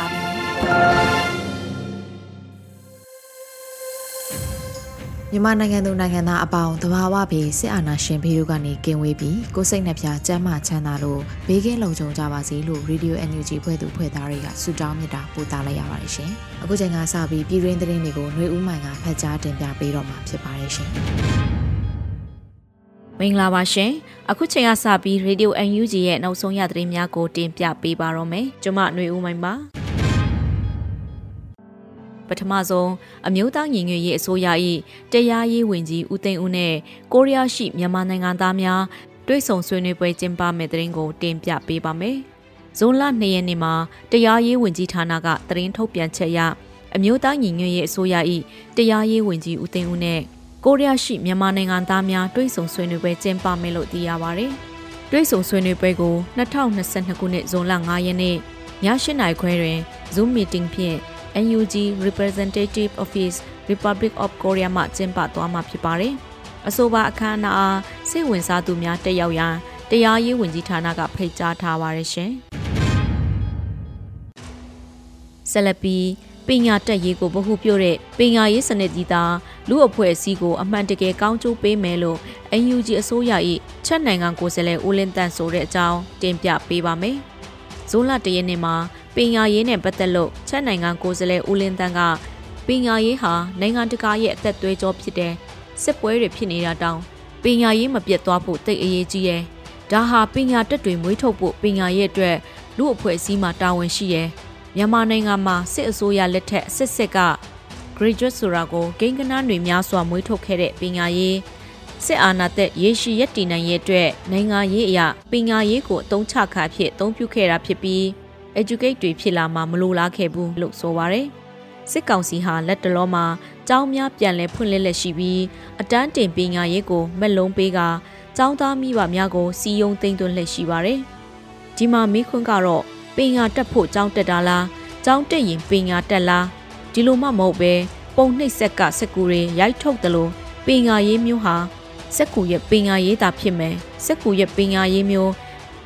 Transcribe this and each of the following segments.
ါပြီ မြန်မာနိုင်ငံသူနိုင်ငံသားအပေါင်းတဘာဝဘေးစစ်အာဏာရှင်ဘေးတို့ကနေကင်းဝေးပြီးကိုစိတ်နှပြကျမ်းမာချမ်းသာလို့ဘေးကင်းလုံခြုံကြပါစေလို့ Radio NUG ဖွဲ့သူဖွဲ့သားတွေကဆုတောင်းမေတ္တာပို့သလိုက်ရပါတယ်ရှင်။အခုချိန်ကစပြီးပြည်တွင်းသတင်းတွေကိုຫນွေဦးမိုင်ကဖတ်ကြားတင်ပြပေးတော့မှာဖြစ်ပါတယ်ရှင်။မင်္ဂလာပါရှင်။အခုချိန်ကစပြီး Radio NUG ရဲ့နောက်ဆုံးရသတင်းများကိုတင်ပြပေးပါတော့မယ်။ကျွန်မຫນွေဦးမိုင်ပါ။ ပထမဆုံးအမျိုးသားညီညွတ်ရေးအစိုးရ၏တရားရေးဝန်ကြီးဦးသိန်းဦးနဲ့ကိုရီးယားရှိမြန်မာနိုင်ငံသားများတွေ့ဆုံဆွေးနွေးပွဲကျင်းပမယ့်တဲ့ရင်ကိုတင်ပြပေးပါမယ်။ဇွန်လ2ရက်နေ့မှာတရားရေးဝန်ကြီးဌာနကသတင်းထုတ်ပြန်ချက်အရအမျိုးသားညီညွတ်ရေးအစိုးရ၏တရားရေးဝန်ကြီးဦးသိန်းဦးနဲ့ကိုရီးယားရှိမြန်မာနိုင်ငံသားများတွေ့ဆုံဆွေးနွေးပွဲကျင်းပမယ်လို့သိရပါဗျ။တွေ့ဆုံဆွေးနွေးပွဲကို2022ခုနှစ်ဇွန်လ9ရက်နေ့ည8:00နာရီခွဲတွင် Zoom meeting ဖြင့် NUG Representative Office Republic of Korea မှကျင်းပသွားမှာဖြစ်ပါတယ်။အဆိုပါအခမ်းအနားအားစိတ်ဝင်စားသူများတက်ရောက်ရန်တရားရေးဝန်ကြီးဌာနကဖိတ်ကြားထားပါရရှင်။ဆလပီပညာတက်ရေးကိုဗဟုပြုတဲ့ပညာရေးစနစ်ကြီးသာလူအဖွဲ့အစည်းကိုအမှန်တကယ်ကောင်းကျိုးပေးမယ်လို့ NUG အစိုးရ၏ချက်နိုင်ငံကိုယ်စားလှယ်ဦးလင်းတန်ဆိုတဲ့အကြောင်းတင်ပြပေးပါမယ်။ဇိုးလတရက်နေ့မှာ ပညာရေးနဲ့ပတ်သက်လို့ချက်နိုင်ငံကိုယ်စားလှယ်ဦးလင်းတန်းကပညာရေးဟာနိုင်ငံတကာရဲ့အသက်သွေးကြောဖြစ်တဲ့စစ်ပွဲတွေဖြစ်နေတာတောင်ပညာရေးမပြတ်သွားဖို့တိတ်အရေးကြီးရဲ့ဒါဟာပညာတက်တွေမွေးထုတ်ဖို့ပညာရေးအတွက်လူအဖွဲ့အစည်းမှာတာဝန်ရှိရဲ့မြန်မာနိုင်ငံမှာစစ်အစိုးရလက်ထက်စစ်စစ်က graduate ဆိုတာကိုဂိမ်းကနန်းတွေများစွာမွေးထုတ်ခဲ့တဲ့ပညာရေးစစ်အာဏာသက်ရေရှည်ရည်တည်နိုင်ရဲ့အတွက်နိုင်ငံရေးအရာပညာရေးကိုအသုံးချခါဖြစ်အသုံးပြုခဲ့တာဖြစ်ပြီး educate တွေဖြစ်လာမှမလိုလားခဲ့ဘူးလို့ဆိုပါရယ်စစ်ကောင်စီဟာလက်တလောမှာကျောင်းများပြန်လည်ဖွင့်လှစ်လက်ရှိပြီးအတန်းတင်ပညာရေးကိုမက်လုံးပေးကကျောင်းသားမိဘများကိုစီယုံသိမ့်သွင်းလက်ရှိပါတယ်ဒီမှာမိခွန်းကတော့ပညာတက်ဖို့ကျောင်းတက်တာလားကျောင်းတက်ရင်ပညာတက်လားဒီလိုမှမဟုတ်ပဲပုံနှိပ်ဆက်ကစက်ကူတွေရိုက်ထုတ်တယ်လို့ပညာရေးမျိုးဟာစက်ကူရဲ့ပညာရေးသာဖြစ်မယ်စက်ကူရဲ့ပညာရေးမျိုး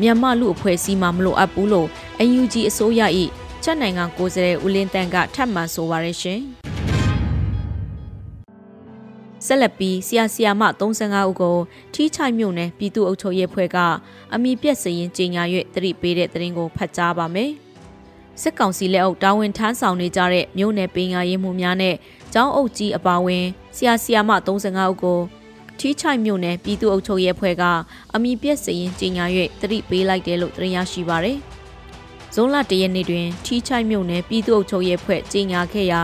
မြန်မာလူအဖွဲ့အစည်းမှမလိုအပ်ဘူးလို့ UNG အစိုးရ၏ချက်နိုင်ငံကိုယ်စားလှယ်ဦးလင်းတန်းကထပ်မံဆိုပါရရှင်ဆက်လက်ပြီးဆီယာဆီယာမ35ဦးကိုထီးချိုင်မြို့နယ်ပြည်သူ့အုပ်ချုပ်ရေးဖွဲ့ကအမိပြက်စရင်ကြီးညာ၍တရိပေးတဲ့တရင်ကိုဖတ်ကြားပါမယ်စစ်ကောင်စီလက်အောက်တာဝန်ထမ်းဆောင်နေကြတဲ့မြို့နယ်ပင်ရရေးမှုများနဲ့ကျောင်းအုပ်ကြီးအပါအဝင်ဆီယာဆီယာမ35ဦးကိုထီးချိုင်မြို့နယ်ပြည်သူ့အုပ်ချုပ်ရေးဖွဲ့ကအမိပြက်စရင်ကြီးညာ၍တရိပေးလိုက်တယ်လို့သိရရှိပါရယ် ဇွန်လ၁ရက်နေ့တွင်ထီးချိုင်မြို့နယ်ပြည်သူ့အုပ်ချုပ်ရေးဖွဲ့ကြီးညာခဲ့ရာ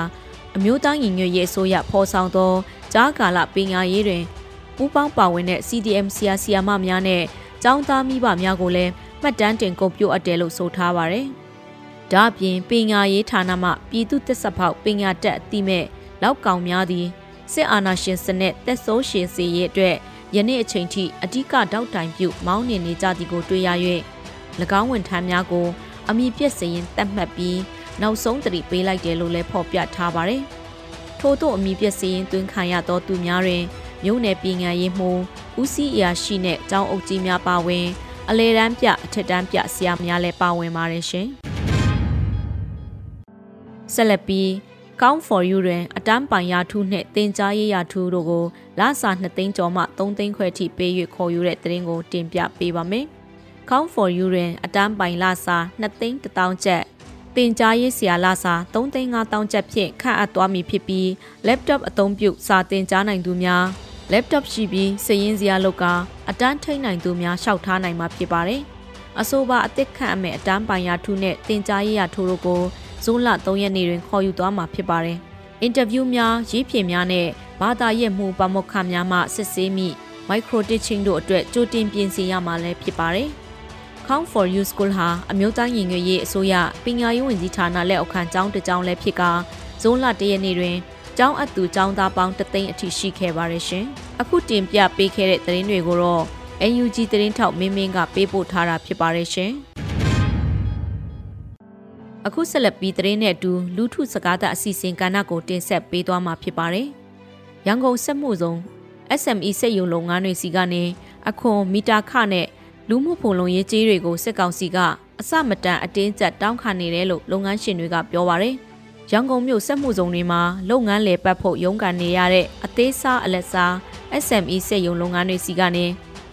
အမျိုးသားညီညွတ်ရေးအစိုးရဖော်ဆောင်သောကြားကာလပညာရေးတွင်ပူးပေါင်းပါဝင်တဲ့ CDM ဆရာဆရာမများနဲ့ကျောင်းသားမိဘများကိုလည်းမှတ်တမ်းတင်ကုန်ပြုတ်အပ်တယ်လို့ဆိုထားပါရယ်။ဒါ့အပြင်ပညာရေးဌာနမှပြည်သူ့တက်ဆက်ဖောက်ပညာတက်အတိမဲ့လောက်ကောင်များသည်စစ်အာဏာရှင်စနစ်တက်ဆိုးရှင်စီရဲ့အတွက်ယနေ့အချိန်ထိအ धिक တောက်တိုင်ပြုမောင်းနေနေကြသည်ကိုတွေ့ရ၍၎င်းဝန်ထမ်းများကို အမိပြက်စရင်တတ်မှတ်ပြီးနောက်ဆုံးတတိပေးလိုက်တယ်လို့လည်းဖော်ပြထားပါတယ်။ထို့သောအမိပြက်စရင်သွင်းခံရသောသူများတွင်မြို့နယ်ပြည်ငံရေးမှုဦးစီးအရာရှိနဲ့ကျောင်းအုပ်ကြီးများပါဝင် အလေတန်းပြအထက်တန်းပြဆရာများလည်းပါဝင်ပါတယ်ရှင်။ဆက်လက်ပြီး Count for You တွင်အတန်းပိုင်ရထူးနှင့်တင် जा ရေးရထူးတို့ကိုလစာ2သိန်းကျော်မှ3သိန်းခွဲထိပေး၍ခေါ်ယူတဲ့တရင်ကိုတင်ပြပေးပါမယ်။ Count for You တွင်အတန်းပိုင်လစာ2သိန်း1000ကျပ်တင်ကြားရေးဆရာလာစာ3,500ကျပ်ဖြင့်ခန့်အပ်သွားမည်ဖြစ်ပြီး laptop အသုံးပြုစာတင်ကြားနိုင်သူများ laptop ရှိပြီးစည်ရင်းစရာလောက်က အတန်းထိန်နိုင်သူများရှောက်ထားနိုင်မှာဖြစ်ပါတယ်။အဆိုပါအသစ်ခန့်အမဲ့အတန်းပိုင်ရထုနဲ့တင်ကြားရေးရထိုးတို့ကိုဇွန်လ3ရက်နေ့တွင်ခေါ်ယူသွားမှာဖြစ်ပါတယ်။အင်တာဗျူးများရေးဖြေများနဲ့ဘာသာရေးမှုပမုခများမှစစ်ဆေးမိ micro teaching တို့အတွက်ကြိုတင်ပြင်ဆင်ရမှာလည်းဖြစ်ပါတယ်။ Count for You School ဟာအမျိုးသားညီညွတ်ရေးအစိုးရပညာရေးဝန်ကြီးဌာနလက်အောက်ခံကျောင်းတစ်ကျောင်းလည်းဖြစ်ကဇွန်လ၁ရက်နေ့တွင်ကျောင်းအပ်သူကျောင်းသားပေါင်းတသိန်းအထိရှိခဲ့ပါတယ်ရှင်။အခုတင်ပြပေးခဲ့တဲ့သတင်းတွေကိုတော့ UNG သတင်းထောက်မင်းမင်းကပေးပို့ထားတာဖြစ်ပါတယ်ရှင်။အခုဆက်လက်ပြီးသတင်းနဲ့အတူလူထုစကားသအစီအစဉ်ကဏ္ဍကိုတင်ဆက်ပေးသွားမှာဖြစ်ပါတယ်။ရန်ကုန်စက်မှုဆောင် SME စက်ရုံလုပ်ငန်းတွေစီကနေအခွန်မီတာခနဲ့ လူမှုဖုန်လုံရေးကြေးတွေကိုစစ်ကောင်စီကအစမတန်အတင်းကျပ်တောင်းခံနေတယ်လို့လုပ်ငန်းရှင်တွေကပြောပါရယ်ရန်ကုန်မြို့စက်မှုဇုံတွေမှာလုပ်ငန်းလည်ပတ်ဖို့ရုန်းကန်နေရတဲ့အသေးစားအလက်စား SME စက်ရုံလုပ်ငန်းတွေစီကနေ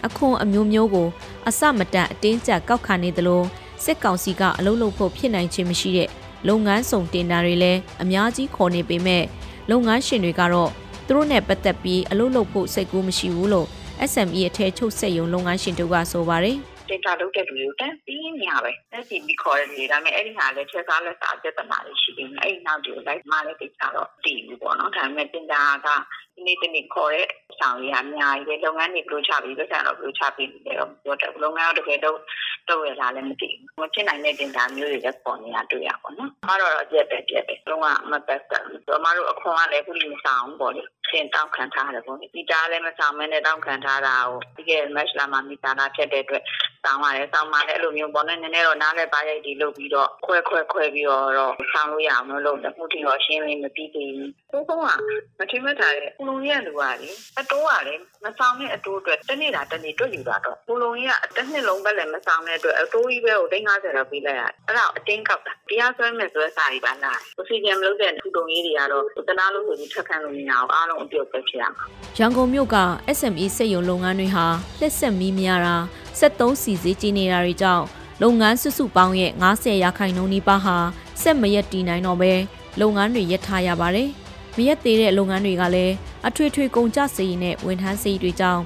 အခွန်အမျိုးမျိုးကိုအစမတန်အတင်းကျပ်ကောက်ခံနေသလိုစစ်ကောင်စီကအလုပ်လုပ်ဖို့ဖြစ်နိုင်ခြင်းမရှိတဲ့လုပ်ငန်းစုံတင်တာတွေလည်းအများကြီးခေါ်နေပေမဲ့လုပ်ငန်းရှင်တွေကတော့သူတို့နဲ့ပတ်သက်ပြီးအလုပ်လုပ်ဖို့စိတ်ကူးမရှိဘူးလို့ SME အထည်ချုပ်စက်ရုံလုပ်ငန်းရှင်တို့ကဆိုပါတယ်ဒေတာလုပ်တဲ့လူတွေကိုတန်းပြီးနေရပဲလက်စီပြီးခေါ်တဲ့လူဒါပေမဲ့အဲ့ဒီဟာလည်းချက်စားလက်စားပြဿနာတွေရှိနေတယ်အဲ့ဒီနောက်တွေကိုလိုက်မှလည်းတိတ်ကြတော့တည်ဘူးပေါ့နော်ဒါပေမဲ့တင်တာကဒီနေ့တနေ့ခေါ်တဲ့ဆောင်ရအများကြီးပဲလုပ်ငန်းတွေဘယ်လိုချပြီးလက်ဆန်တော့ဘယ်လိုချပြီးနေတော့ပြောတယ်လုပ်ငန်းတော့တကယ်တော့တော့ရလာလည်းမသိဘူးမဖြစ်နိုင်တဲ့တင်တာမျိုးတွေလည်းပေါ်နေတာတွေ့ရပါတော့။အမတော့အပြက်ပဲပြက်ပဲ။လုံးဝမပတ်သက်ဘူး။အမတို့အခွန်ကလည်းခုလိမဆောင်ပေါ့လေ။ ရှင်တောင်းခံထားတယ်ပေါ့လေ။ဒီတားလည်းမဆောင်မဲနဲ့တောင်းခံထားတာကိုဒီကမက်လာမှာမိသားနာဖြစ်တဲ့အတွက်ဆောင်းပါတယ်ဆောင်းပါလေအဲ့လိုမျိုးပေါ့နော်နည်းနည်းတော့နားလည်းပါရိုက်ဒီလုပ်ပြီးတော့ခွဲခွဲခွဲပြီးတော့ဆောင်းလို့ရအောင်လို့တခုတည်းတော့ရှင်းလင်းမပြီးသေးဘူး။ဘုံဘုံကမထင်မှတ်ထားတဲ့ကုလုံးရဲ့လူကလေအတိုးကလေမဆောင်တဲ့အတိုးအတွက်တနေ့တာတနေ့တွေ့ယူတာတော့ကုလုံးကြီးကတစ်နှစ်လုံးပဲလည်းမဆောင်တဲ့အတွက်အတိုးကြီးပဲကို350တော့ပေးလိုက်ရတယ်။အဲ့ဒါအတင်းကောက်တာ။တရားစွဲမဲ့စွဲစာတွေပါလား။ပစီဂျန်မလုပ်တဲ့ထူတုံကြီးတွေကတော့တနာလို့ဆိုပြီးထက်ခံလို့မရအောင်အားလုံးအပြုတ်ပဲဖြစ်ရမှာ။ရန်ကုန်မြို့က SME စက်ရုံလုပ်ငန်းတွေဟာလက်ဆက်မီးများတာ73စီစီကြီးနေတာတွေကြောင့်လုပ်ငန်းစုစုပေါင်းရဲ့90ရာခိုင်နှုန်းနီးပါးဟာစက်မရက်တည်နိုင်တော့ပဲလုပ်ငန်းတွေရပ်ထားရပါတယ်။မရက်သေးတဲ့လုပ်ငန်းတွေကလည်းအထွေထွေကုန်ကျစရိတ်နဲ့ဝန်ထမ်းစရိတ်တွေကြောင့်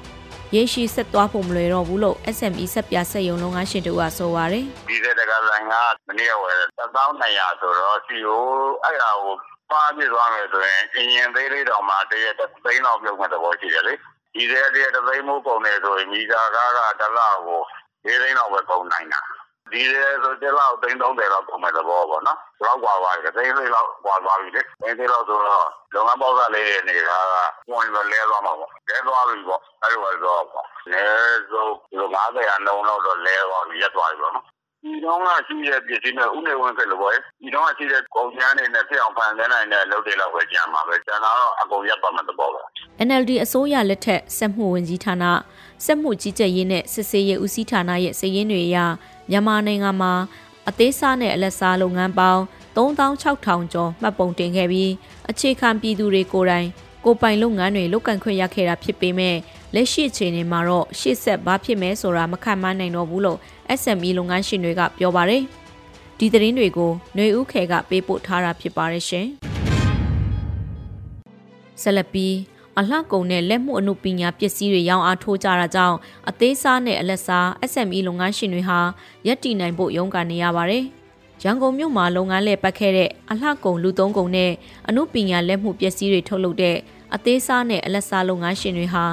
ရေရှိဆက်သွားဖို့မလွယ်တော့ဘူးလို့ SME ဆက်ပြဆက်ယုံလုပ်ငန်းရှင်တို့ကဆိုပါတယ်။ဒီတဲ့တကဆိုင်ကမနေ့ကဝယ်1200ဆိုတော့စီကိုအဲ့ဒါကို ပါပြသွားမယ်ဆိုရင်အရင်သေးလေးတော့မှတရက်သိန်းလောက်ပြုတ်မဲ့သဘောရှိတယ်လေ။ဒီတဲ့တရက်သိန်းမိုးကုန်နေဆိုရင်မီတာကားကတလောက်ကို၄သိန်းလောက်ပဲကုန်နိုင်တာ။ဒီလေဆိုတလောက်သိန်း30လောက်ကုန်မဲ့သဘောပေါ့နော်။ဘလောက်กว่าပါလဲသိန်းလေးလောက်กว่าသွားပြီလေ။သိန်းလေးလောက်ဆိုတော့လုပ်ငန်းပေါက်စားလေးနေတာကဝင်ပဲလဲသွားမှာပေါ့။လဲသွားပြီပေါ့။အဲ့လိုတော့ပေါ့။လဲဆိုဒီ90ရာနှုန်းလောက်တော့လဲသွားပြီရက်သွားပြီပေါ့နော်။ ဒီတော့ကရှိတဲ့ပြည်စည်းနဲ့ဥနေဝင်ဖြစ်လို့ပေါ့ဒီတော့ရှိတဲ့ကုန်ကျန်းတွေနဲ့ဖြစ်အောင်ဖန်ဆင်းနိုင်တဲ့လုပ်တွေလောက်ပဲကြံပါပဲကျန်တာတော့အကုန်ရပ်ပါမယ်တဘောပဲ NLD အစိုးရလက်ထက်စက်မှုဝန်ကြီးဌာနစက်မှုကြီးကြပ်ရေးနဲ့စစ်ဆေးရေးဦးစီးဌာနရဲ့စည်ရင်းတွေအရမြန်မာနိုင်ငံမှာအသေးစားနဲ့အလက်စားလုပ်ငန်းပေါင်း3600ကျော်မှတ်ပုံတင်ခဲ့ပြီးအခြေခံပြည်သူတွေကိုယ်တိုင်ကိုပိုင်လုပ်ငန်းတွေလုပ်ကန့်ခွင့်ရခဲ့တာဖြစ်ပေမဲ့ လက်ရှိအခြေအနေမှာတော့ရှေ့ဆက်ဘာဖြစ်မဲဆိုတာမခံမနိုင်တော့ဘူးလို့ SME လုပ်ငန်းရှင်တွေကပြောပါတယ်။ဒီသတင်းတွေကိုຫນွေဦးခေကပေးပို့ထားတာဖြစ်ပါတယ်ရှင်။ဆက်လက်ပြီးအလှကုန်နဲ့လက်မှုအမှုပညာပစ္စည်းတွေရောင်းအားထိုးကြတာကြောင့်အသေးစားနဲ့အလက်စား SME လုပ်ငန်းရှင်တွေဟာရက်တည်နိုင်ဖို့ရုန်းကန်နေရပါတယ်။ရန်ကုန်မြို့မှာလုပ်ငန်းလဲပတ်ခဲ့တဲ့အလှကုန်လူသုံးကုန်နဲ့အမှုပညာလက်မှုပစ္စည်းတွေထုတ်လုပ်တဲ့အသေးစားနဲ့အလက်စားလုပ်ငန်းရှင်တွေဟာ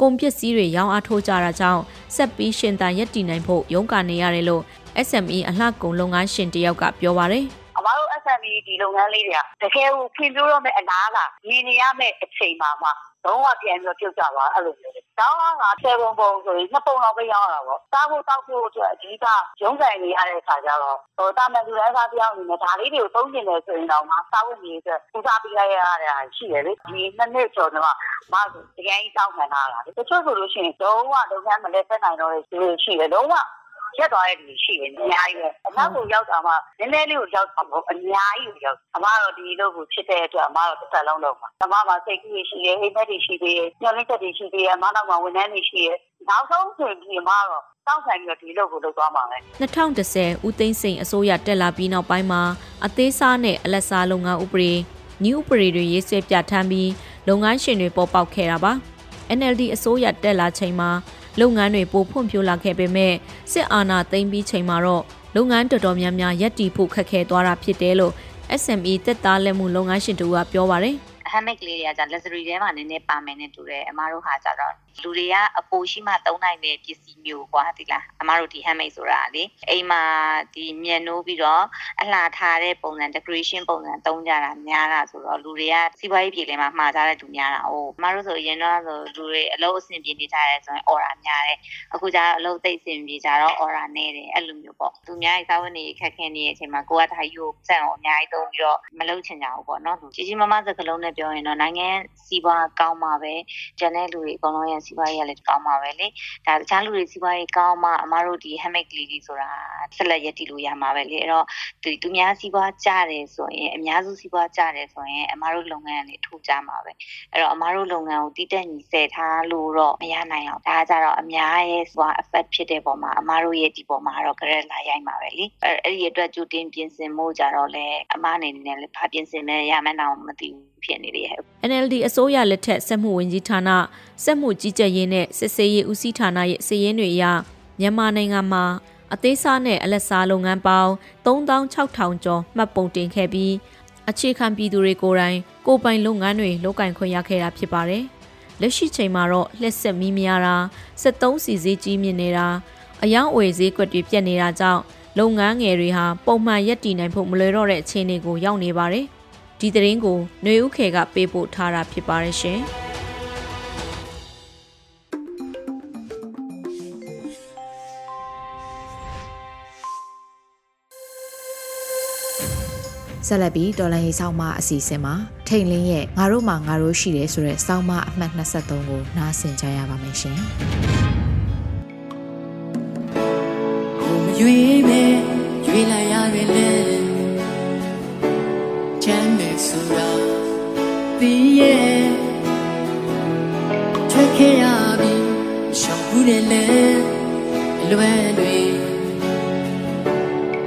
ကုန်ပစ္စည်းတွေရောင်းအားထိုးကြတာကြောင့်ဆက်ပြီးရှင်သန်ရက်တည်နိုင်ဖို့ရုန်းကန်နေရတယ်လို့ SME အလှကုန်လုပ်ငန်းရှင်တယောက်ကပြောပါတယ်အမတို့ SME ဒီလုပ်ငန်းလေးတွေကတကယ်ကိုဖွံ့ဖြိုးတော့မယ့်အလားကမြင်နေရမယ့်အချိန်မှာမှ လုံးဝပြန်ပြီးပြုတ်ကြသွားအဲ့လိုမျိုး။တောင်းက7ပုံပုံဆိုရင်2ပုံလောက်ပဲရောင်းတာပေါ့။စားဖို့တောက်ဖို့အတွက်အကြီးကရုံးဆိုင်နေရတဲ့ခါကျတော့ဟိုတာမန်လူတိုင်းစားပြောင်းနေတယ်ဒါလေးတွေကိုသုံးကျင်တယ်ဆိုရင်တော့မှစားဝတ်နေအတွက်ပူစားပေးလိုက်ရတာရှိတယ်လေ။ဒီနှစ်နှစ်ကျော်တော့မဆိုတကယ်ကြီးတောင်းခံတာလား။တချို့ဆိုလို့ရှိရင်လုံးဝလုပ်ငန်းမလဲဆက်နိုင်တော့တဲ့လူတွေရှိတယ်လုံးဝ ရက်သွားတဲ့လူရှိရင်အများကြီးပဲအနောက်ကိုရောက်တာမှနည်းနည်းလေးကိုရောက်တာမဟုတ်အများကြီးကိုရောက်အမတော့ဒီလိုကိုဖြစ်တဲ့အတွက်အမတော့တစ်သက်လုံးလုံးပါအမမှာစိတ်ကူးရရှိရအိမ်မက်တွေရှိသေးတယ်ညှော်လင်းချက်တွေရှိသေးတယ်အမနောက်မှာဝန်ထမ်းတွေရှိရနောက်ဆုံးဆိုရင်ဒီအမတော့စောင့်ဆိုင်ပြီးတော့ဒီလုပ်ကိုလုပ်သွားမှာပဲ2010ဦးသိန်းစိန်အစိုးရတက်လာပြီးနောက်ပိုင်းမှာအသေးစားနဲ့အလက်စားလုပ်ငန်းဥပဒေနည်းဥပဒေတွေရေးဆွဲပြဋ္ဌာန်းပြီးလုပ်ငန်းရှင်တွေပေါ်ပေါက်ခဲ့တာပါ NLD အစိုးရတက်လာချိန်မှာ လုပ်ငန်းတွေပိုဖွံ့ဖြိုးလာခဲ့ပေမဲ့စစ်အာဏာသိမ်းပြီးချိန်မှာတော့လုပ်ငန်းတော်တော်များများရပ်တည်ဖို့ခက်ခဲသွားတာဖြစ်တယ်လို့ SME တက်သားလက်မှုလုပ်ငန်းရှင်တို့ကပြောပါတယ်။ handmade ကလေးတွေကじゃ luxury ထဲမှာနည်းနည်းပါမယ်နဲ့တူတယ်အမားတို့ဟာကြတော့လူတွေကအပိုရှိမှသုံးနိုင်တဲ့ပစ္စည်းမျိုးကွာဒီလားအမားတို့ဒီ handmade ဆိုတာလေအိမ်မှာဒီမြက်နိုးပြီးတော့အလှထားတဲ့ပုံစံ decoration ပုံစံသုံးကြတာများတာဆိုတော့လူတွေကစီးပွားရေးပြည်လဲမှာမှာကြတဲ့သူများတာဟုတ်အမားတို့ဆိုအရင်တော့ဆိုလူတွေအလုပ်အဆင်ပြေနေကြတယ်ဆိုရင် order များတယ်အခုကျတော့အလုပ်သိအဆင်ပြေကြတော့ order နည်းတယ်အဲ့လိုမျိုးပေါ့သူများရဲ့စာဝန်တွေခက်ခဲနေတဲ့အချိန်မှာကိုကဒါယူစံအောင်အများကြီးသုံးပြီးတော့မလုပ်ချင်ကြဘူးပေါ့နော်ကြီးကြီးမားမားစကလုံးနဲ့ပြောရင်တော့နိုင်ငံစီးပွားကောင်းမှာပဲကျန်တဲ့လူတွေအကုန်လုံးရဲ့စီးပွားရေးကလည်းကောင်းမှာပဲလေဒါတခြားလူတွေစီးပွားရေးကောင်းမှအမတို့ဒီ handmade ကလေးကြီးဆိုတာဆက်လက်ရည်တည်လို့ရမှာပဲလေအဲ့တော့ဒီသူများစီးပွားကြတယ်ဆိုရင်အများစုစီးပွားကြတယ်ဆိုရင်အမတို့လုပ်ငန်းကလည်းထိုးကြမှာပဲအဲ့တော့အမတို့လုပ်ငန်းကိုတည်တက်ညီဆဲထားလို့တော့မရနိုင်အောင်ဒါကြတော့အများရဲ့စီးပွား effect ဖြစ်တဲ့ပုံမှာအမတို့ရဲ့ဒီပုံမှာတော့ credit လာရိုက်မှာပဲလေအဲ့ဒီအတွက်ကြိုတင်ပြင်ဆင်မှုကြတော့လေအမအနေနဲ့လည်းဘာပြင်ဆင်လဲရမှန်းတော့မသိဘူး ဖြစ်နေတယ် NLD အစိုးရလက်ထက်စက်မှုဝန်ကြီးဌာနစက်မှုကြီးကြပ်ရေးနဲ့စစ်ဆေးရေးဦးစီးဌာနရဲ့စည်ရင်းတွေအရမြန်မာနိုင်ငံမှာအသေးစားနဲ့အလက်စားလုပ်ငန်းပေါင်း3600ကျော်မှတ်ပုံတင်ခဲ့ပြီးအခြေခံပြည်သူတွေကိုယ်တိုင်ကိုပိုင်လုပ်ငန်းတွေလုပ်ကင်ခွင့်ရခဲ့တာဖြစ်ပါတယ်။လက်ရှိချိန်မှာတော့လက်ဆက်မီးများတာ73စီဈေးကြီးမြင့်နေတာအယောင်အဝယ်ဈေးကွက်တွေပြတ်နေတာကြောင့်လုပ်ငန်းငယ်တွေဟာပုံမှန်ရပ်တည်နိုင်ဖို့မလွယ်တော့တဲ့အခြေအနေကိုရောက်နေပါတယ်။ ဒီသတင်းကိုຫນွေဦးခေကပေးပို့ထားတာဖြစ်ပါတယ်ရှင်ဆက်လက်ပြီးတော်လန်ရေးဆောင်းမအစီအစဉ်မှာထိန်လင်းရဲ့ငါတို့မှာငါတို့ရှိတယ်ဆိုတဲ့ဆောင်းမအမှတ်23ကိုနားဆင်ကြရပါမယ်ရှင်။ကိုမရွေးမဲ့ရွေးလိုက်ရတယ်လေချမ်းမဲ့ ဆိုတာပြီးရဲ့ထွက်ခဲ့ရပြီရှောင်ဘူးတယ်လေလွယ်တွေ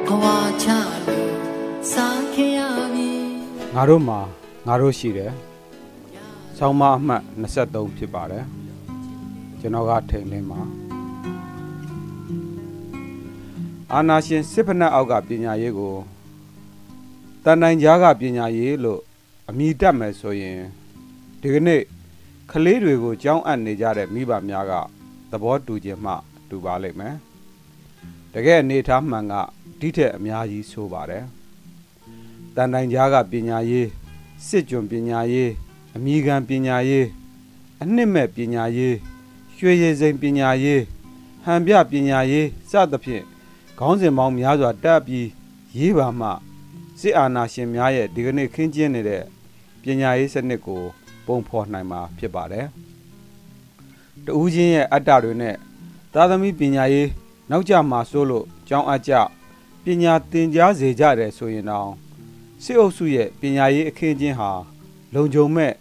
ခွာချလို့စားခဲ့ရပြီငါတို့မှာငါတို့ရှိတယ်ဆောင်းမအမှတ်23ဖြစ်ပါတယ်ကျွန်တော်ကထိန်လင်းပါအာနာရှင်စစ်ဖက်နှက်အောက်ကပညာရေးကို တန်နိုင်ကြားကပညာရေးလို့အမိတတ်မယ်ဆိုရင်ဒီကနေ့ကလေးတွေကိုကြောင်းအပ်နေကြတဲ့မိဘများကသဘောတူခြင်းမှတူပါလိမ့်မယ်တကယ်အနေထားမှန်ကဒီထက်အများကြီးဆိုပါတယ်တန်တိုင်ကြားကပညာရေးစစ်ကြွပညာရေးအမိခံပညာရေးအနှစ်မဲ့ပညာရေးရွှေရည်စိန်ပညာရေးဟန်ပြပညာရေးစသဖြင့်ခေါင်းစဉ်ပေါင်းများစွာတက်ပြီးရေးပါမှ စစ်အာဏာရှင်များရဲ့ဒီကနေ့ခင်းကျင်းနေတဲ့ပညာရေးစနစ်ကို ပုံဖော်နိုင်မှာဖြစ်ပါတယ်။တဦးချင်းရဲ့အတ္တတွေနဲ့သာသမီပညာရေးနောက်ကျမှာစိုးလို့ကြောင်းအကြပညာသင်ကြားစေကြတယ်ဆိုရင်တော့စစ်အုပ်စုရဲ့ပညာရေးအခင်းချင်းဟာ လုံခြုံမဲ့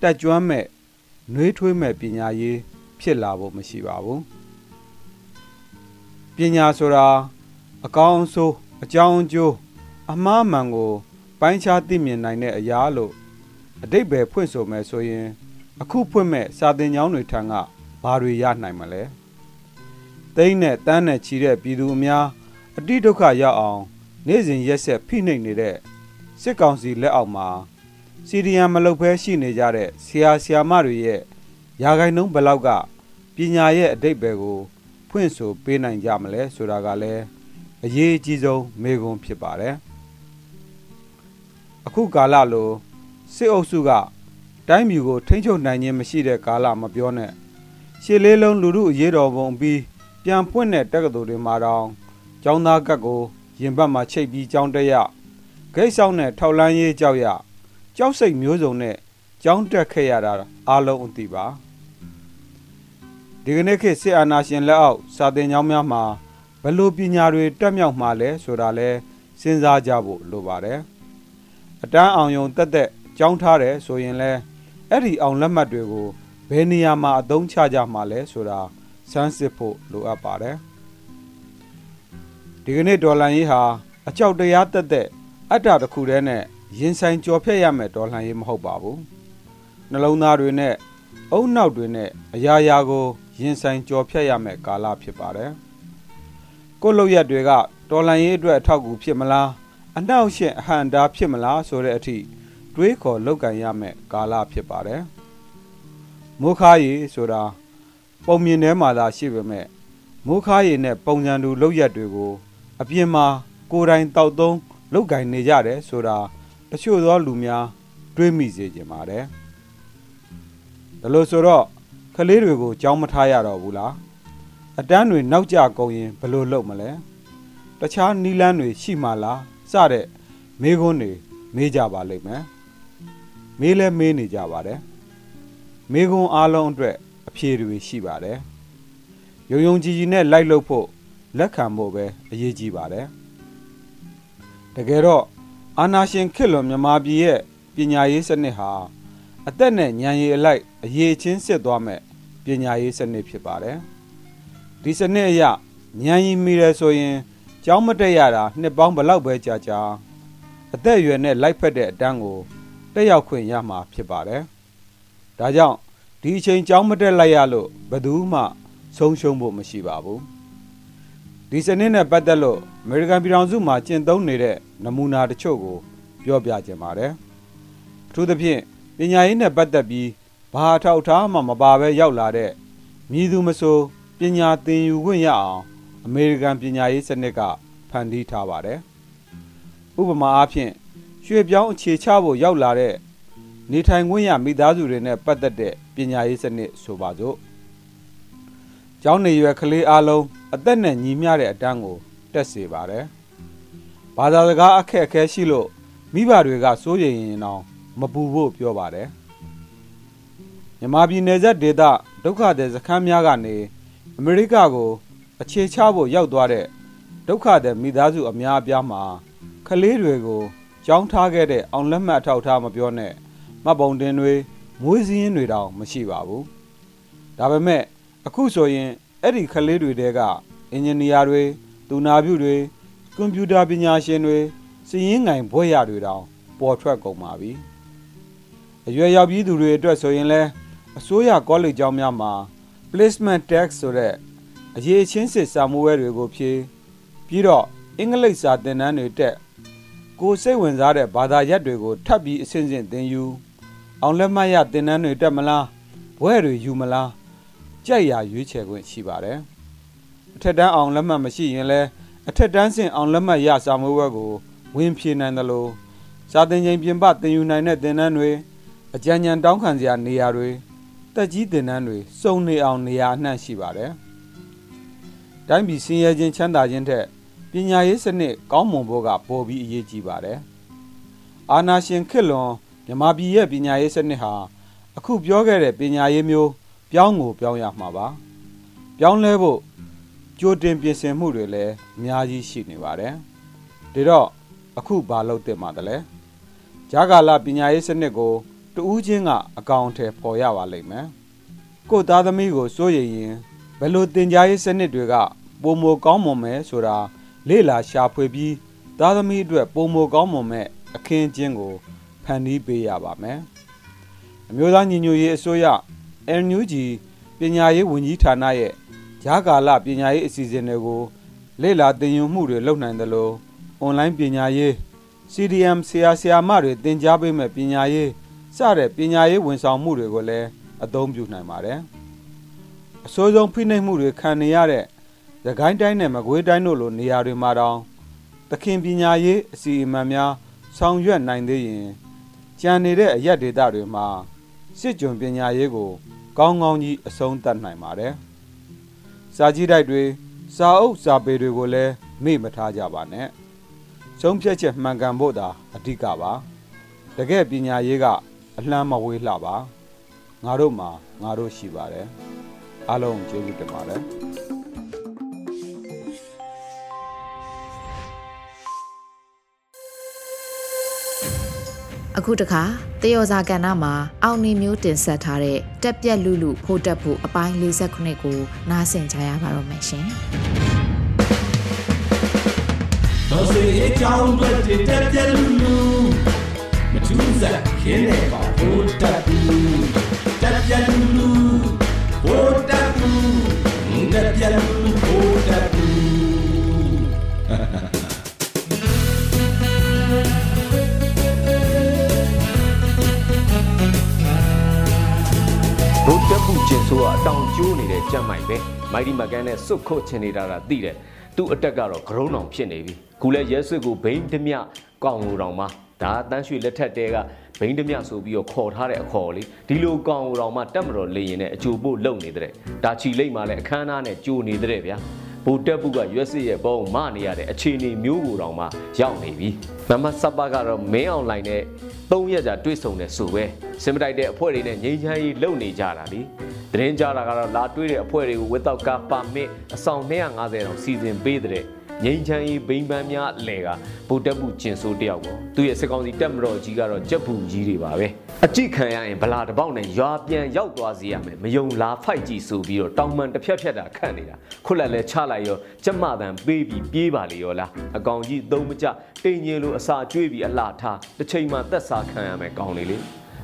တက်ကြွမဲ့နှွေးထွေးမဲ့ပညာရေးဖြစ်လာဖို့မရှိပါဘူးပညာဆိုတာအကောင်းဆိုးအကြောင်းအကျိုး အမှားမှန်ကို ပိုင်းခြားသိမြင်နိုင်တဲ့အရာလို့အတိတ်ပဲဖွင့်ဆိုမယ်ဆိုရင် အခုဖွင့်မဲ့စာသင်ကျောင်းတွေထံကဘာတွေရနိုင်မလဲသိန်းနဲ့တန်းနဲ့ချီတဲ့ပြည်သူအများအတိဒုက္ခရောက်အောင် နေ့စဉ်ရက်ဆက်ဖိနှိပ်နေတဲ့စစ်ကောင်စီလက်အောက်မှာစီဒီယံမလုပ်ဘဲရှိနေကြတဲ့ဆရာဆရာမတွေရဲ့ယာဂိုင်နှုံးဘလောက်ကပညာရဲ့အတိတ်ပဲကိုဖွင့်ဆိုပေးနိုင်ကြမလဲဆိုတာကလည်းအရေးအကြီးဆုံးမေးခွန်းဖြစ်ပါတယ် အခုကာလလိုစစ်အုပ်စုကတိုင်းပြည်ကိုထိန်းချုပ်နိုင်ခြင်းမရှိတဲ့ကာလမပြောနဲ့ရှစ်လေးလုံးလူမှုအရေးတော်ပုံပြီးပြန်ပွင့်တဲ့တက္ကသိုလ်တွေမှာတောင်ကျောင်းသားကတ်ကိုရင်ဘတ်မှာချိတ်ပြီးကျောင်းတက်ရဂိတ်ဆောင်နဲ့ထောက်လန်းရေးကြောက်ရကြောက်စိတ်မျိုးစုံနဲ့ကျောင်းတက်ခဲ့ရတာအားလုံးအသိပါဒီကနေ့ခေတ်စစ်အာဏာရှင်လက်အောက်စာသင်ကျောင်းများမှာဘလို့ပညာတွေတက်မြောက်မှာလဲဆိုတာလဲစဉ်းစားကြဖို့လိုပါတယ် အတန်းအောင်ယုံတက်တက်ကြောင်းထားတယ်ဆိုရင်လဲအဲ့ဒီအောင်လက်မှတ်တွေကိုဘယ်နေရာမှာအသုံးချကြမှာလဲဆိုတာစမ်းစစ်ဖို့လိုအပ်ပါတယ်ဒီကနေ့ဒေါ်လာရေးဟာအကြောက်တရားတက်တဲ့အတ္တတစ်ခုတည်းနဲ့ရင်ဆိုင်ကြော်ဖြတ်ရမယ်ဒေါ်လာရေးမဟုတ်ပါဘူးနှလုံးသားတွေနဲ့အုံနောက်တွေနဲ့အရာရာကိုရင်ဆိုင်ကြော်ဖြတ်ရမယ်ကာလဖြစ်ပါတယ်ကိုယ့်လောက်ရက်တွေကဒေါ်လာရေးအတွက်အထောက်အကူဖြစ်မလား အနှောက်အယှက်အဟန့်တားဖြစ်မလားဆိုတဲ့အထိတွေးခေါ်လောက်ကန်ရမယ်ကာလဖြစ်ပါတယ်မိုးခါရီဆိုတာပုံမြင်ထဲမှာသာရှိပေမဲ့မိုးခါရီနဲ့ပုံစံတူလောက်ရက်တွေကို အပြင်မှာကိုယ်တိုင်တောက်သုံးလောက်ကင်နေကြတယ်ဆိုတာတချို့သောလူများတွေးမိစေခြင်းပါတယ်ဒါလို့ဆိုတော့ကလေးတွေကိုကြောင်းမထားရတော့ဘူးလားအတန်းတွေနောက်ကျကုန်ရင်ဘယ်လိုလုပ်မလဲတခြားနီလန်းတွေရှိမှလား စတဲ့မေးခွန်းတွေမေးကြပါလိမ့်မယ်မေးလဲမေးနေကြပါတယ်မေးခွန်းအားလုံးအတွက်အဖြေတွေရှိပါတယ်ယုံယုံကြည်ကြည်နဲ့လိုက်လုပ်ဖို့လက်ခံဖို့ပဲအရေးကြီးပါတယ်တကယ်တော့အာနာရှင်ခေတ်လွန်မြန်မာပြည်ရဲ့ပညာရေးစနစ်ဟာအသက်နဲ့ဉာဏ်ရည်အလိုက်အရေးချင်းစစ်သွားမဲ့ပညာရေးစနစ်ဖြစ်ပါတယ်ဒီစနစ်အရဉာဏ်ရည်မိတယ်ဆိုရင် ကျောင်းမတက်ရတာနှစ်ပေါင်းဘလောက်ပဲကြာကြာအသက်အရွယ်နဲ့လိုက်ဖက်တဲ့အတန်းကိုတက်ရောက်ခွင့်ရမှာဖြစ်ပါတယ်ဒါကြောင့်ဒီအချိန်ကျောင်းမတက်လိုက်ရလို့ဘယ်သူမှဆုံးရှုံးဖို့မရှိပါဘူးဒီစနစ်နဲ့ပတ်သက်လို့အမေရိကန်ပြည်ထောင်စုမှာကျင့်သုံးနေတဲ့နမူနာတချို့ကိုပြောပြခြင်းပါတယ်အထူးသဖြင့်ပညာရေးနဲ့ပတ်သက်ပြီးဘာအထောက်အထားမှမပါဘဲရောက်လာတဲ့မြည်သူမဆိုပညာသင်ယူခွင့်ရအောင် အမေရိကန်ပညာရေးစနစ်ကဖန်တီးထားပါတယ်ဥပမာအားဖြင့်ရွှေပြောင်းအခြေချဖို့ရောက်လာတဲ့နေထိုင်ခွင့်ရမိသားစုတွေနဲ့ပတ်သက်တဲ့ပညာရေးစနစ်ဆိုပါစို့ကျောင်းနေရွယ်ကလေးအလုံးအသက်နဲ့ညီမျှတဲ့အတန်းကိုတက်စေပါတယ်ဘာသာစကားအခက်အခဲရှိလို့မိဘတွေကစိုးရိမ်ရင်တော့မပူဖို့ပြောပါတယ်မြန်မာပြည်နယ်စပ်ဒေသဒုက္ခသည်စခန်းများကနေအမေရိကကို အခြေချဖို့ရောက်သွားတဲ့ဒုက္ခသည်မိသားစုအများအပြားမှာကလေးတွေကိုကြောင်းထားခဲ့တဲ့အောင်လက်မှတ်ထောက်ထားမပြောနဲ့မှတ်ပုံတင်တွေမွေးစည်းရင်းတွေတောင်မရှိပါဘူးဒါပေမဲ့အခုဆိုရင်အဲ့ဒီကလေးတွေတဲကအင်ဂျင်နီယာတွေသူနာပြုတွေကွန်ပျူတာပညာရှင်တွေစီရင်ငိုင်ဘွဲ့ရတွေတောင်ပေါ်ထွက်ကုန်ပါပြီအရွယ်ရောက်ပြီးသူတွေအတွက်ဆိုရင်လဲအစိုးရကောလိပ်ကျောင်းများမှာ placement tax ဆိုတဲ့ အရေးချင်းစစ်စာမိုးဝဲတွေကိုဖြေပြီးတော့အင်္ဂလိပ်စာသင်တန်းတွေတက်ကိုစိတ်ဝင်စားတဲ့ဘာသာရပ်တွေကိုထပ်ပြီးအစဉ်စဉ်သင်ယူအောင်လက်မှတ်ရသင်တန်းတွေတက်မလားဘွဲတွေယူမလားကြိုက်ရာရွေးချယ်ခွင့်ရှိပါတယ်အထက်တန်းအောင်လက်မှတ်မရှိရင်လဲအထက်တန်းဆင့်အောင်လက်မှတ်ရစာမိုးဝဲကိုဝင်ဖြေနိုင်တယ်လို့စာသင်ချိန်ပြင်ပသင်ယူနိုင်တဲ့သင်တန်းတွေအကြံဉာဏ်တောင်းခံစရာနေရာတွေတက်ကြီးသင်တန်းတွေစုံနေအောင်နေရာအနှံ့ရှိပါတယ်။ တိုင်းပြည်စင်ရဲခြင်းချမ်းသာခြင်းထက်ပညာရေးစနစ်ကောင်းမွန်ဖို့ကပိုပြီးအရေးကြီးပါတယ်။အာနာရှင်ခေတ်လွန်မြန်မာပြည်ရဲ့ပညာရေးစနစ်ဟာအခုပြောခဲ့တဲ့ပညာရေးမျိုးပြောင်းကိုပြောင်းရမှာပါ။ပြောင်းလဲဖို့ကြိုတင်ပြင်ဆင်မှုတွေလည်းအများကြီးရှိနေပါတယ်။ဒါတော့အခုဘာလုပ်သင့်ပါသလဲ။ဂျာကာလပညာရေးစနစ်ကိုတူးချင်းကအကောင်အထည်ပေါ်ရပါလိမ့်မယ်။ကိုသားသမီးကိုစိုးရိမ်ရင် ဘယ်လိုတင် जा ရေးစနစ်တွေကပုံမကောင်းမွန်မယ်ဆိုတာလေ့လာရှာဖွေပြီးသားသမီးအတွက်ပုံမကောင်းမွန်မဲ့အခင်းကျင်းကိုဖန်တီးပေးရပါမယ်။အမျိုးသားညီညွတ်ရေးအစိုးရ NUG ပညာရေးဝန်ကြီးဌာနရဲ့ဂျာကာလပညာရေးအစီအစဉ်တွေကိုလေ့လာသင်ယူမှုတွေလုပ်နိုင်တယ်လို့အွန်လိုင်းပညာရေး CDM ဆရာဆရာမတွေသင်ကြားပေးမဲ့ပညာရေးစတဲ့ပညာရေးဝန်ဆောင်မှုတွေကိုလည်းအသုံးပြုနိုင်ပါတယ်။ အစိုးဆုံးဖိနှိပ်မှုတွေခံနေရတဲ့သခိုင်းတိုင်းနဲ့မကွေးတိုင်းတို့လိုနေရာတွေမှာတောင်သခင်ပညာရေးအစီအမံများဆောင်ရွက်နိုင်သေးရင်ကြံနေတဲ့အရက်ဒေသတွေမှာစစ်ကြုံပညာရေးကို ကောင်းကောင်းကြီးအဆုံးသတ်နိုင်ပါတယ်။စာကြည့်တိုက်တွေစာအုပ်စာပေတွေကိုလည်းမေ့မထားကြပါနဲ့။ဆုံးဖြတ်ချက်မှန်ကန်ဖို့သာအဓိကပါ။တကယ်ပညာရေးကအလှမ်းမဝေးလှပါငါတို့မှာငါတို့ရှိပါတယ် အားလုံးကျေးဇူးတင်ပါတယ်အခုတခါတယောဇာကဏ္ဍမှာအောင်နေမျိုးတင်ဆက်ထားတဲ့တက်ပြက်လူလူဖို့တက်ဖို့အပိုင်း48ကိုနားဆင်ကြရပါတော့မယ်ရှင်။တော်စေအကြောင်းတွေတက်ပြက်လူလူမထူးစားခင်းနေပါဖို့တက်ဘူးတက်ပြက်လူလူဖို့တက်ဘူးတက် ပြက်လူလူဖို့တက်ဘူးဘုတ်တက်မှုကျင်ဆိုးကအတောင်ကျိုးနေတဲ့ကြက်မိုင်ပဲမိုက်ဒီမကန်နဲ့စွတ်ခုတ်ချင်နေတာတာသိတယ်သူ့အတက်ကတော့ဂရုံအောင်ဖြစ်နေပြီခုလဲရဲဆွတ်ကိုဘိန်းဓမြကောင်းလို့တောင်မှဒါတန်းရွှေလက်ထက်တဲက ဘိန်းဓမြဆိုပြီးတော့ခေါ်ထားတဲ့အခေါ်လေးဒီလိုကောင်းလို့တောင်မှတက်မတော်လေရင်နဲ့အချိုပို့လုံနေတဲ့ဒါချီလိတ်မှလည်းအခမ်းအနားနဲ့ကြိုနေတဲ့ဗျာဗိုလ်တက်ပုကရွက်စစ်ရဲ့ဘောင်းမနေရတဲ့အခြေအနေမျိုးကိုတောင်မှရောက်နေပြီ။မမဆပ်ပါကတော့မင်းအွန်လိုင်းနဲ့၃ရက်ကြာတွေ့ဆုံနေဆိုပဲစင်မတိုက်တဲ့အဖွဲ့တွေနဲ့ငြိမ်းချမ်းရေးလုပ်နေကြတာလी။သတင်းကြတာကတော့လာတွေ့တဲ့အဖွဲ့တွေကို without car permit အဆောင်250တောင်စီစဉ်ပေးတဲ့ ငိမ့်ချမ်းရေးဘိန်းပန်းများလဲကဗိုလ်တပ်မှုကျင်ဆိုးတယောက်ပေါ့သူရဲ့စစ်ကောင်စီတပ်မတော်ကြီးကတော့ကြက်ဘူးကြီးတွေပါပဲအကြည့်ခံရရင်ဗလာတပေါက်နဲ့ရွာပြန်ရောက်သွားစေရမယ်မယုံလားဖိုက်ကြည့်ဆိုပြီးတော့တောင်မှန်တစ်ဖြတ်ဖြတ်တာခန့်နေတာခုလက်လဲချလိုက်ရောကြက်မတန်ပေးပြီးပြေးပါလေရောလားအကောင်ကြီးသုံးမကြတိမ်ငင်လိုအစာကျွေးပြီးအလှထားတစ်ချိန်မှသက်စာခံရမယ်ကောင်းလေလေ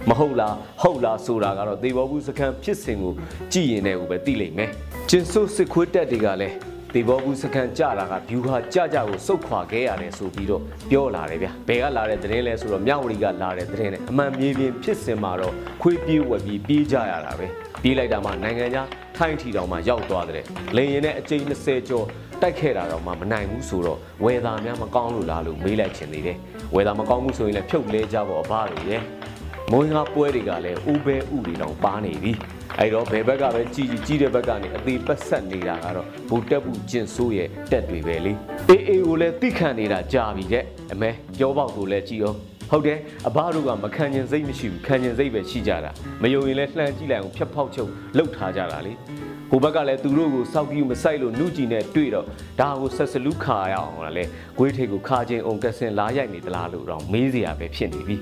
မဟုတ်လားဟုတ်လားဆိုတာကတော့သေဘောဘူးစခန်းဖြစ်စဉ်ကိုကြည်ရင်လည်းပဲသိလိမ့်မယ်ကျင်ဆိုးစစ်ခွေးတက်တွေကလည်း ဒေဘောဘူးစကန်ကြတာကဘျူဟာကြကြကိုစုတ်ခွာခဲ့ရတယ်ဆိုပြီးတော့ပြောလာတယ်ဗျဘယ်ကလာတဲ့သတင်းလဲဆိုတော့မြောက်ဝတီကလာတဲ့သတင်းနဲ့အမှန်မြေပြင်ဖြစ်စင်မှာတော့ခွေးပြေးဝက်ပြီးပြေးကြရတာပဲပြေးလိုက်တာမှနိုင်ငံခြားထိုင်းထီတောင်မှရောက်သွားတဲ့လေရင်နဲ့အကျိန်20ကျော်တိုက်ခဲ့တာတော့မှမနိုင်ဘူးဆိုတော့ဝယ်သားများမကောင်းလို့လားလို့မေးလိုက်ချင်သေးတယ်ဝယ်သားမကောင်းဘူးဆိုရင်လည်းဖြုတ်လဲကြဖို့အဘတွေရဲ့မွေးငါပွဲတွေကလည်းဦးပဲဥတွေတောင်ပါနေပြီ အဲ့တော့ဘယ်ဘက်ကပဲကြီးကြီးကြီးတဲ့ဘက်ကနေအသေးပတ်ဆက်နေတာကတော့ဘူတက်ဘူးကျင်ဆိုးရဲ့တက်တွေပဲလေအေးအေးကိုလည်းတိခန့်နေတာကြာပြီတဲ့အမဲကြောပေါက်ကိုလည်းကြည့်အောင်ဟုတ်တယ်အဘတို့ကမခံကျင်စိတ်မရှိဘူးခံကျင်စိတ်ပဲရှိကြတာမယုံရင်လည်းလှမ်းကြည့်လိုက်အောင်ဖြတ်ဖောက်ချုပ်လှုပ်ထားကြတာလေဟိုဘက်ကလည်းသူတို့ကိုစောက်ကြီးမဆိုင်လို့နှုကြည်နဲ့တွေ့တော့ဒါကိုဆက်စလူခါရအောင်လားဂွေးထိတ်ကိုခါချင်းအောင်ကဆင်လာရိုက်နေသလားလို့တော့မေးစရာပဲဖြစ်နေပြီ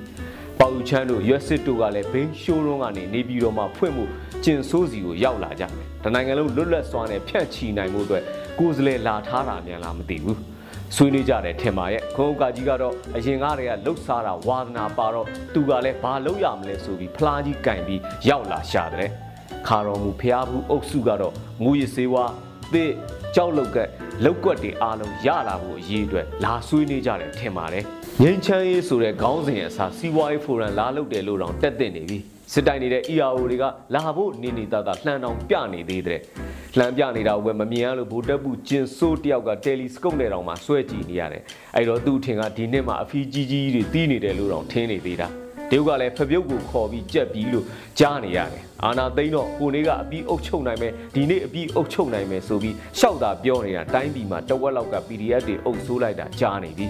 ပေါယူချမ်းတို့ရွက်စစ်တို့ကလည်းဘိန်းရှိုးရုံးကနေနေပြည်တော်မှာဖွင့်မှုကျင်ဆိုးစီကိုရောက်လာကြတယ်။တနိုင်ငံလုံးလွတ်လပ်စွာနဲ့ဖြန့်ချီနိုင်မှုအတွက်ကိုယ်စလဲလာထားတာမြန်လားမသိဘူး။ဆွေးနွေးကြတယ်ထင်ပါရဲ့ခုံကကြီးကတော့အရင်ကတည်းကလှုပ်ရှားတာဝါသနာပါတော့သူကလည်းဘာလုပ်ရမလဲဆိုပြီးဖလားကြီးကင်ပြီးရောက်လာရှာတယ်ခါတော်မူဖျားဘူးအုပ်စုကတော့ငူရစေဝါ သစ်ကြောက်လုတ်ကလောက်ကွက်တွေအားလုံးရလာဖို့အရေးအတွက်လာဆွေးနွေးကြတယ်ထင်ပါတယ်ငင်းချမ်းရေးဆိုတဲ့ခေါင်းစဉ်အစားစီးပွားရေးဖိုရမ်လာလုပ်တယ်လို့တောင်တက်တင်နေပြီစစ်တိုင်နေတဲ့ ERO တွေကလာဖို့နေနေသားသားလှမ်းတောင်ပြနေသေးတဲ့လှမ်းပြနေတာဝယ်မမြင်ရလို့ဗိုလ်တပ်ဘူးကျင်ဆိုးတယောက်ကတယ်လီစကုပ်နဲ့တောင်မှဆွဲကြည့်နေရတယ်အဲ့တော့သူ့ထင်ကဒီနှစ်မှာအဖီးကြီးကြီးတွေတီးနေတယ်လို့တောင်ထင်နေသေးတာ တရုတ်ကလည်းဖပြုတ်ကိုခေါ်ပြီးကြက်ပြီးလို့ကြားနေရတယ်အာနာသိန်းတော့ကိုနေကအပြီးအုပ်ချုပ်နိုင်မယ်ဒီနေ့အပြီးအုပ်ချုပ်နိုင်မယ်ဆိုပြီးရှောက်တာပြောနေတာတိုင်းပြည်မှာတဝက်လောက်က PDF တွေအုပ်ဆိုးလိုက်တာကြားနေပြီ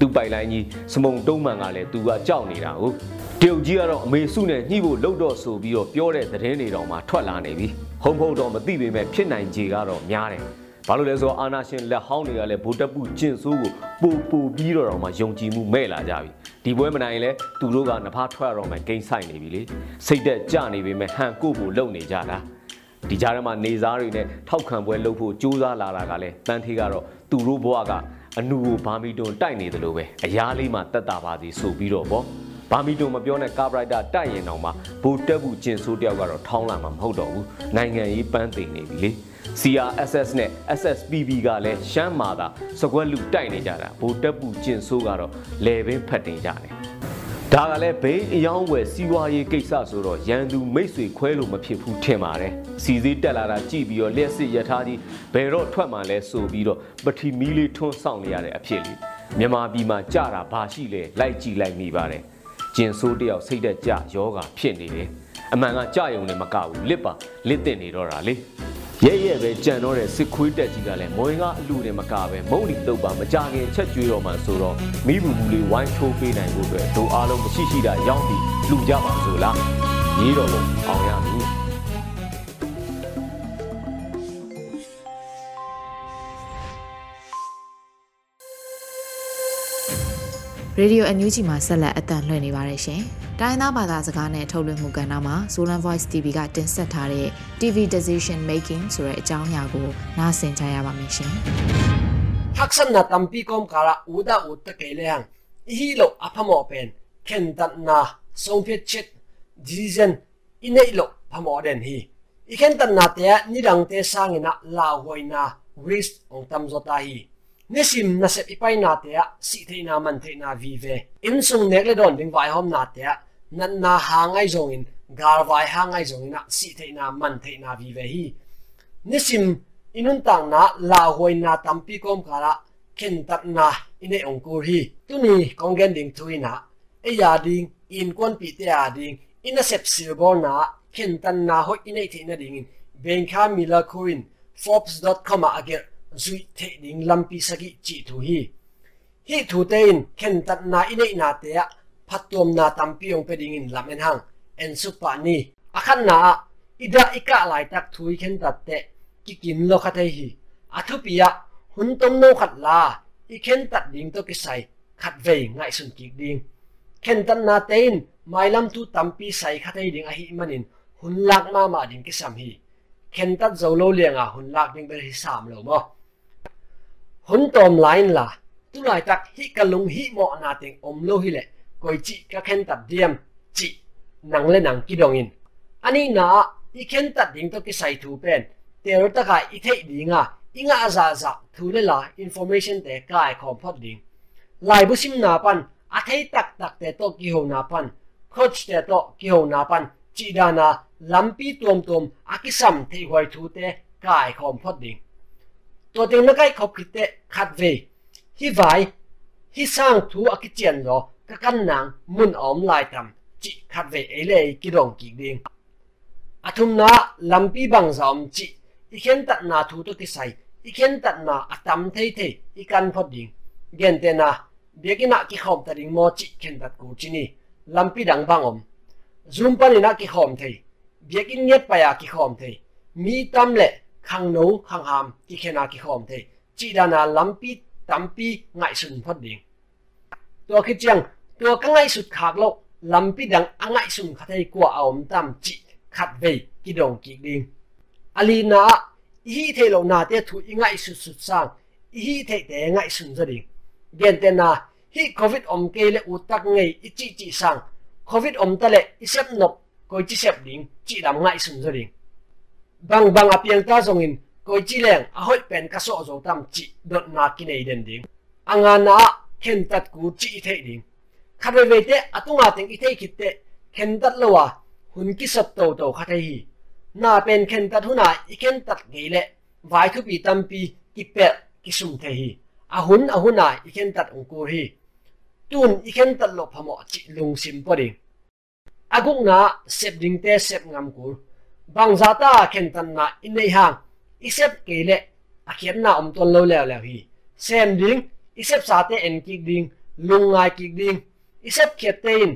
သူပိုင်လိုင်းကြီးစမုံတုံးမှန်ကလည်းသူကကြောက်နေတာဟုတ်တရုတ်ကြီးကတော့အမေစုနဲ့ညှိဖို့လှုပ်တော့ဆိုပြီးတော့ပြောတဲ့သတင်းတွေတော့မှထွက်လာနေပြီဟုံဖုံတော့မသိပေမဲ့ဖြစ်နိုင်ခြေကတော့များတယ် ဘာလို့လဲဆိုတော့အာနာရှင်လက်ဟောင်းတွေကလည်းဗိုလ်တပ်ပုကျင့်ဆိုးကိုပူပူပြီးတော့တော့မှယုံကြည်မှုမဲ့လာကြပြီဒီပွဲမနိုင်လဲသူတို့ကနဖားထွက်တော့မှဂိမ်းဆိုင်နေပြီလေစိတ်သက်ကြနေပြီမဲ့ဟန်ကိုဖို့လုံနေကြတာဒီကြားထဲမှာနေစားတွေနဲ့ထောက်ခံပွဲလုပ်ဖို့ကြိုးစားလာတာကလည်းတန်းထေးကတော့သူတို့ဘဝကအနူကိုဘာမီတွန်တိုက်နေတယ်လို့ပဲအရားလေးမှတက်တာပါစီဆိုပြီးတော့ပေါ့ဘာမီတွန်မပြောနဲ့ကာဘရိုက်တာတိုက်ရင်တောင်မှဘူတက်ဘူးကျင်ဆိုးတယောက်ကတော့ထောင်းလာမှာမဟုတ်တော့ဘူးနိုင်ငံရေးပန်းသိနေပြီလေ CRSS နဲ့ SSPB ကလည်းရှမ်းမာသာစကွက်လူတိုက်နေကြတာဗိုလ်တပ်ပူကျင်ဆိုးကတော့လေပင်ဖတ်တင်ကြတယ်ဒါကလည်းဘိန်းအယောင်းဝယ်စီးပွားရေးကိစ္စဆိုတော့ရန်သူမိတ်ဆွေခွဲလို့မဖြစ်ဘူးထင်ပါတယ်စီစည်းတက်လာတာကြည့်ပြီးတော့လက်စစ်ရထားကြီးဘယ်တော့ထွက်မှလဲဆိုပြီးတော့ပထီမီလေးထွန်းဆောင်နေရတဲ့အဖြစ်လေးမြန်မာပြည်မှာကြတာဘာရှိလဲလိုက်ကြည့်လိုက်မိပါတယ်ကျင်ဆိုးတယောက်စိတ်သက်ကြယောဂဖြစ်နေတယ်အမှန်ကကြယုံနေမကဘူးလစ်ပါလစ်တင်နေတော့တာလေ ရဲရဲပဲကြံတော့တဲ့စစ်ခွေးတက်ကြီးကလည်းမွေကအလူတွေမကပဲမုံလီတုပ်ပါမကြခင်ချက်ကျွေးတော့မှဆိုတော့မိဘူးဘူးလေးဝိုင်းထိုးပေးနိုင်ဖို့အတွက်တို့အားလုံးမရှိရှိတာရောက်ပြီးလူကြပါဆိုလားရေးတော်လို့အောင်ရမည် Radio NUG မှာဆက်လက်အသံလွှင့်နေပါတယ်ရှင်။ တိုင်းသားဘာသာစကားနဲ့ထုတ်လွှင့်မှုကဏ္ဍမှာ Solan Voice TV ကတင်ဆက်ထားတဲ့ TV Decision Making ဆိုတဲ့အကြောင်းအရာကိုနားဆင်ကြရပါမယ်ရှင်။ Haksan na tampi kom kara uda utta kelehang ihilo aphamo pen kendan na songphet chit decision inailo phamo den hi ikhen tan na te nirang te sangina lawoi na risk ong tam zota hi nisim na sep ipai na te a, si tay na man te na vi ve. In sung nek le don ding vai hom na te a, nan na ha ngai zong in, gar vai ha ngai zong in a, si te na man te na vi ve hi. Nisim inun na la hoi na tampi kom kala ken tak na ine ong kur hi. Tu ni kong gen ding na e ya ding, in kon pi te ya ding, ina sep sil na ken tan na ho ine te na ding in. Benka mila kurin forbes.com agir zui the ding lampi sagi chi thu hi. Hi thu te in, khen tat na ine na te a phatom na tampi ong pe ding in lamen hang en su pa ni. Akhan na ida ika lai tak thui khen tat te ki kin lo kha thei hi. Athu pia hun tom no khat la, i khen tat ding to ki sai khat ve ngai sun ki ding khen tat na te in, mai lam tu tampi sai kha thei ding a hi manin hun lak ma ma ding ki sam hi. Khen tat zo lo à hun lak ding ber hi sam lo mo หุ่นตอมไลน์ล่ะตุลายตักฮิกะลุงฮิหมอนาเต็งอมโลฮิเลกอยจิกะเข็นตัดเดียมจินังเลนังกิดองอินอันนี้นะอีเข็นตัดดิงตกิใส่ถูเป็นเตรตะกาอีเทดิงอะอิงอาซาซาถูเลล่ะอินโฟเมชันเด็กายคอมพอดดิงลายบุซิมนาปันอาเทตักตักแต่ตกิโหนาปันโคชแต่ตกิโหนาปันจีดานาลัมปีตวมตวมอากิสัมเทหวยถูเตกายคอมพอดดิง เกนเตนาเบียกินักกิขอมตัดิงโมจิเข็นตัดกูจินีลำปีดังบังอมซุมปันินักกิขอมเทเบียกินเงียบไปอากิขอมเทมีตำเละขังโนขังหามกิเคนากิขอมเทจีดานาลัมปีตัมปีไงสุนพอดิงตัวคิดจังตัวก็ไงสุดขากโลลัมปีดังอังไงสุนขัดให้กว่าเอามตัมจีขัดเวกิดงกิดิงอลีนา khăng nấu khăng hàm chỉ khi nào kỳ khom thế. Chỉ đàn là lắm pi tắm pi, ngại sụn phát điện tôi khi chăng tôi các ngại sụt khác lộ lắm pi đằng ăn ngại sụn khát thấy của ông tam chỉ, khát về kỳ đồng kỳ điện alina ý thế lộ nà thế thu ý ngại sụt sụt sang, ý thế thế ngại sụn gia đình điện tên là khi covid ông kê lệ u tắc ngày ý chỉ chỉ sang. Covid ông ta lệ ý xem nộp, coi chỉ xếp điện chỉ làm ngại sụn gia đình bang bang apiang ta zongin koi chi leng, a hoi pen ka so zo tam chi dot na ki nei den ding. Anga na ken tat ku chi the ding. Khabe ve te atunga teng i thei khit te, ken tat lowa hun ki sat to to kha thei hi. Na pen ken tat huna, i ken tat geile vai thu pi tam pi, ki pe, ki sum the hi. A hun, a huna, i ken tat ung ko hi. Tun, i ken tat lo phamo chi lung sim pa ding. Aguk na, sep ding te, sep ngam kur bang zata khen tan na in nei hang isep a khen na om ton lo le le hi. Sem ding, isep sa te en ki ding lung ngai ki ding. Isep khet te in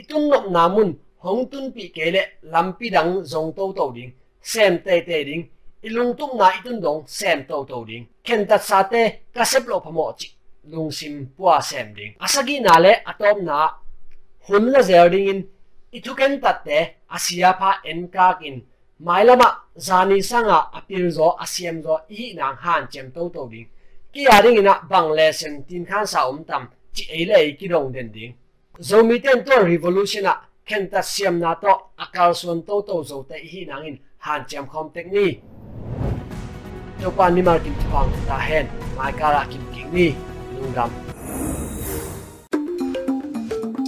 itun nok namun hong tun pi kele lampi dang zong to to ding. Sem te te ding ilung tung na itun dong, sem to to ding. Khen ta sa te ka sep lo phamo chi lung sim pua sem ding. Asagi na le atom na hun la zer ding in ithuken tatte asia pha enkakin. Mailama zani sanga apil zo asiam zo i nang han chem to to ding ki aring ina bangle sen tin khan sa um tam, chi ele ki rong den ding. Zo mi ten to revolution a ken ta siam na to, akal son to to zo te hi nang in han chem khom tek ni. To pan ni mar kim pang ta hen, mai kara kim king ni. Lungam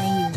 ယူ